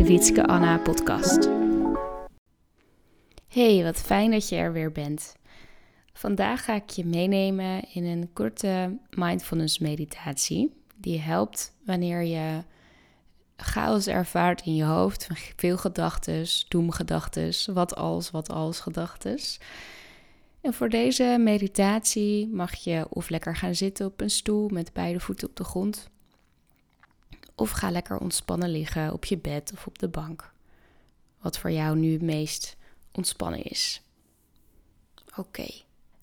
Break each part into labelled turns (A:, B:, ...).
A: de Wietske Anna podcast. Hey, wat fijn dat je er weer bent. Vandaag ga ik je meenemen in een korte mindfulness meditatie die helpt wanneer je chaos ervaart in je hoofd, veel gedachten, doemgedachten, wat als, wat als gedachten. En voor deze meditatie mag je of lekker gaan zitten op een stoel met beide voeten op de grond, of ga lekker ontspannen liggen op je bed of op de bank. Wat voor jou nu het meest ontspannen is. Oké,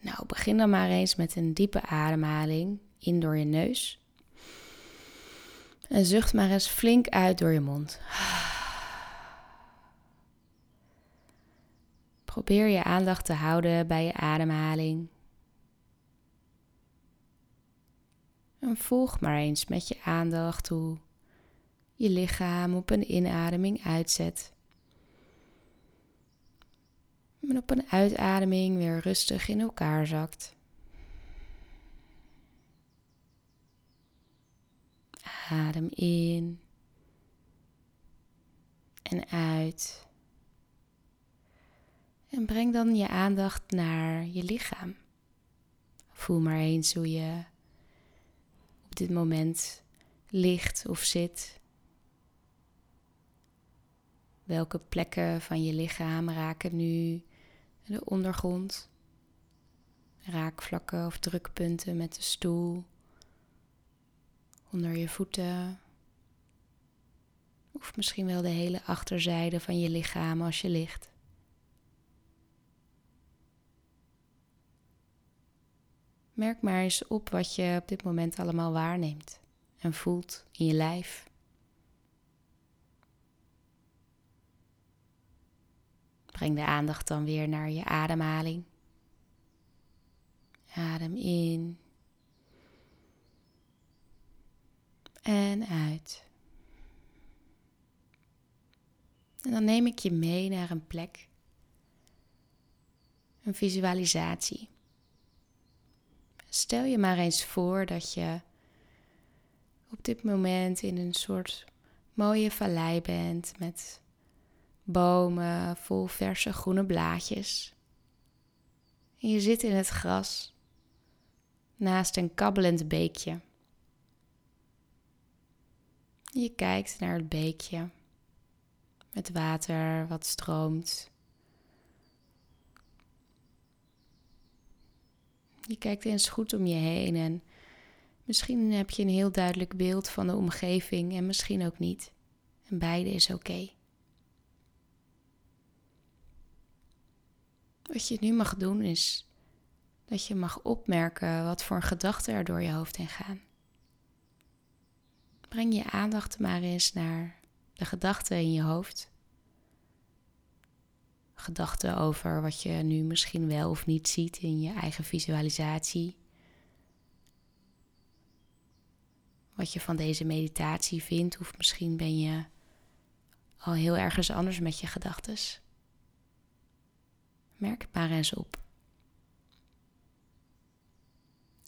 A: nou begin dan maar eens met een diepe ademhaling in door je neus. En zucht maar eens flink uit door je mond. Probeer je aandacht te houden bij je ademhaling. En volg maar eens met je aandacht hoe je lichaam op een inademing uitzet. En op een uitademing weer rustig in elkaar zakt. Adem in en uit. En breng dan je aandacht naar je lichaam. Voel maar eens hoe je op dit moment ligt of zit. Welke plekken van je lichaam raken nu de ondergrond? Raakvlakken of drukpunten met de stoel, onder je voeten, of misschien wel de hele achterzijde van je lichaam als je ligt. Merk maar eens op wat je op dit moment allemaal waarneemt en voelt in je lijf. Breng de aandacht dan weer naar je ademhaling. Adem in. En uit. En dan neem ik je mee naar een plek. Een visualisatie. Stel je maar eens voor dat je op dit moment in een soort mooie vallei bent met bomen vol verse groene blaadjes. En je zit in het gras naast een kabbelend beekje. Je kijkt naar het beekje, het water wat stroomt. Je kijkt eens goed om je heen en misschien heb je een heel duidelijk beeld van de omgeving en misschien ook niet. En beide is oké. Wat je nu mag doen is dat je mag opmerken wat voor gedachten er door je hoofd heen gaan. Breng je aandacht maar eens naar de gedachten in je hoofd. Gedachten over wat je nu misschien wel of niet ziet in je eigen visualisatie. Wat je van deze meditatie vindt, of misschien ben je al heel ergens anders met je gedachten. Merk eens op.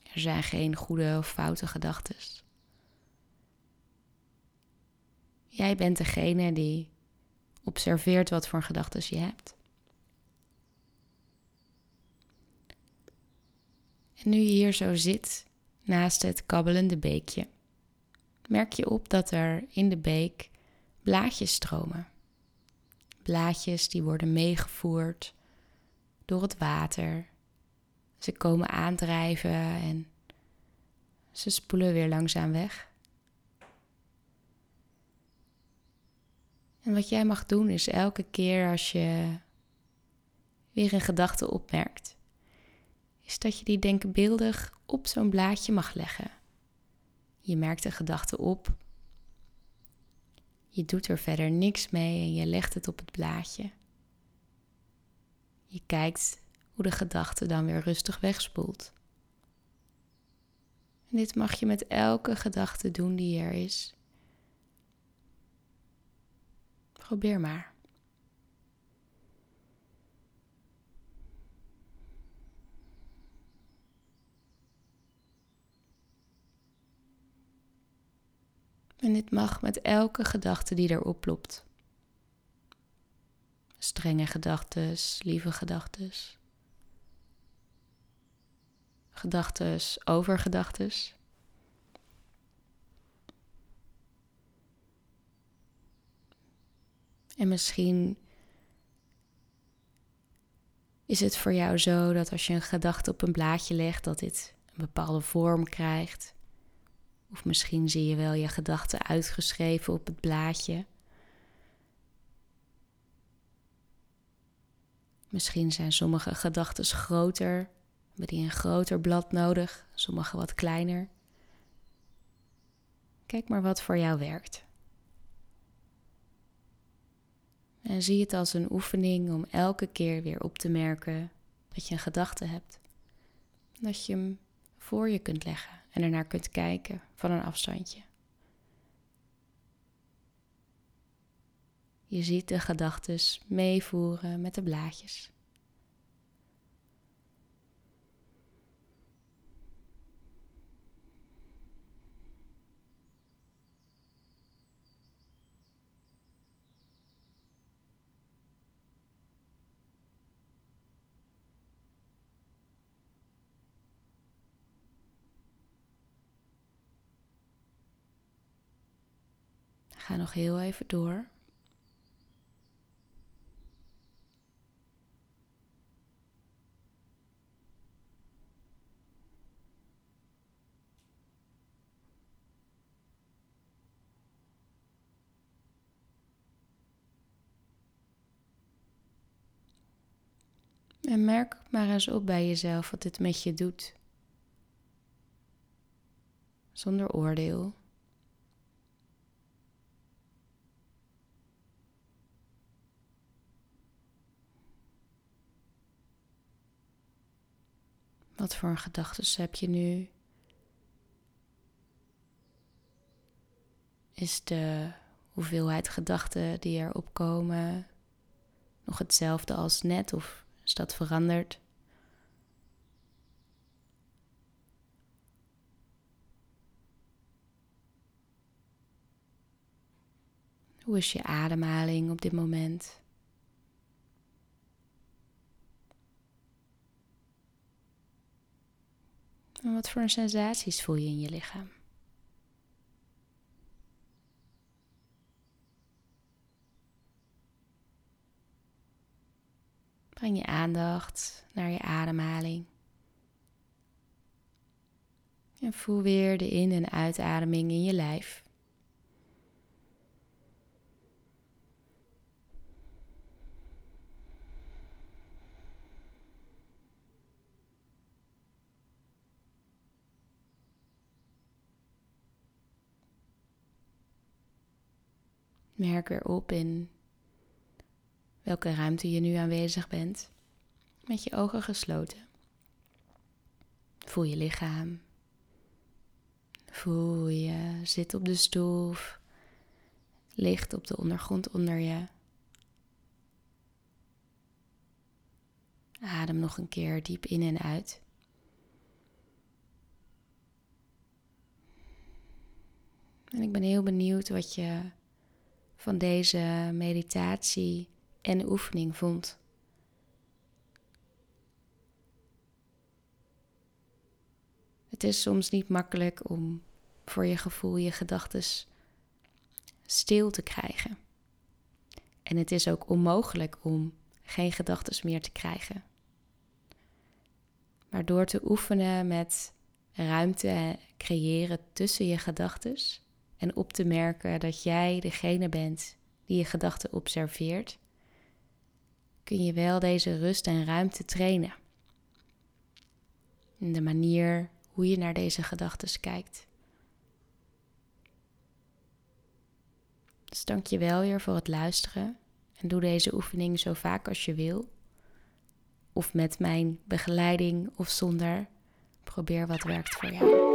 A: Er zijn geen goede of foute gedachten. Jij bent degene die observeert wat voor gedachten je hebt. En nu je hier zo zit, naast het kabbelende beekje, merk je op dat er in de beek blaadjes stromen. Blaadjes die worden meegevoerd door het water. Ze komen aandrijven en ze spoelen weer langzaam weg. En wat jij mag doen is elke keer als je weer een gedachte opmerkt, is dat je die denkbeeldig op zo'n blaadje mag leggen. Je merkt de gedachte op. Je doet er verder niks mee en je legt het op het blaadje. Je kijkt hoe de gedachte dan weer rustig wegspoelt. En dit mag je met elke gedachte doen die er is. Probeer maar. En dit mag met elke gedachte die er oplopt. Strenge gedachten, lieve gedachten. Gedachten over gedachten. En misschien is het voor jou zo dat als je een gedachte op een blaadje legt, dat dit een bepaalde vorm krijgt. Of misschien zie je wel je gedachten uitgeschreven op het blaadje. Misschien zijn sommige gedachten groter, hebben die een groter blad nodig, sommige wat kleiner. Kijk maar wat voor jou werkt. En zie het als een oefening om elke keer weer op te merken dat je een gedachte hebt. Dat je hem voor je kunt leggen en ernaar kunt kijken van een afstandje. Je ziet de gedachten meevoeren met de blaadjes. Ga nog heel even door. En merk maar eens op bij jezelf wat dit met je doet. Zonder oordeel. Wat voor gedachten heb je nu? Is de hoeveelheid gedachten die er opkomen nog hetzelfde als net of is dat veranderd? Hoe is je ademhaling op dit moment? En wat voor sensaties voel je in je lichaam? Breng je aandacht naar je ademhaling. En voel weer de in- en uitademing in je lijf. Merk weer op in welke ruimte je nu aanwezig bent, met je ogen gesloten. Voel je lichaam. Voel je zit op de stoel ligt op de ondergrond onder je. Adem nog een keer diep in en uit. En ik ben heel benieuwd wat je van deze meditatie en oefening vond. Het is soms niet makkelijk om voor je gevoel je gedachten stil te krijgen. En het is ook onmogelijk om geen gedachten meer te krijgen. Maar door te oefenen met ruimte creëren tussen je gedachten en op te merken dat jij degene bent die je gedachten observeert, kun je wel deze rust en ruimte trainen. In de manier hoe je naar deze gedachten kijkt. Dus dank je wel weer voor het luisteren. En doe deze oefening zo vaak als je wil. Of met mijn begeleiding of zonder. Probeer wat werkt voor jou.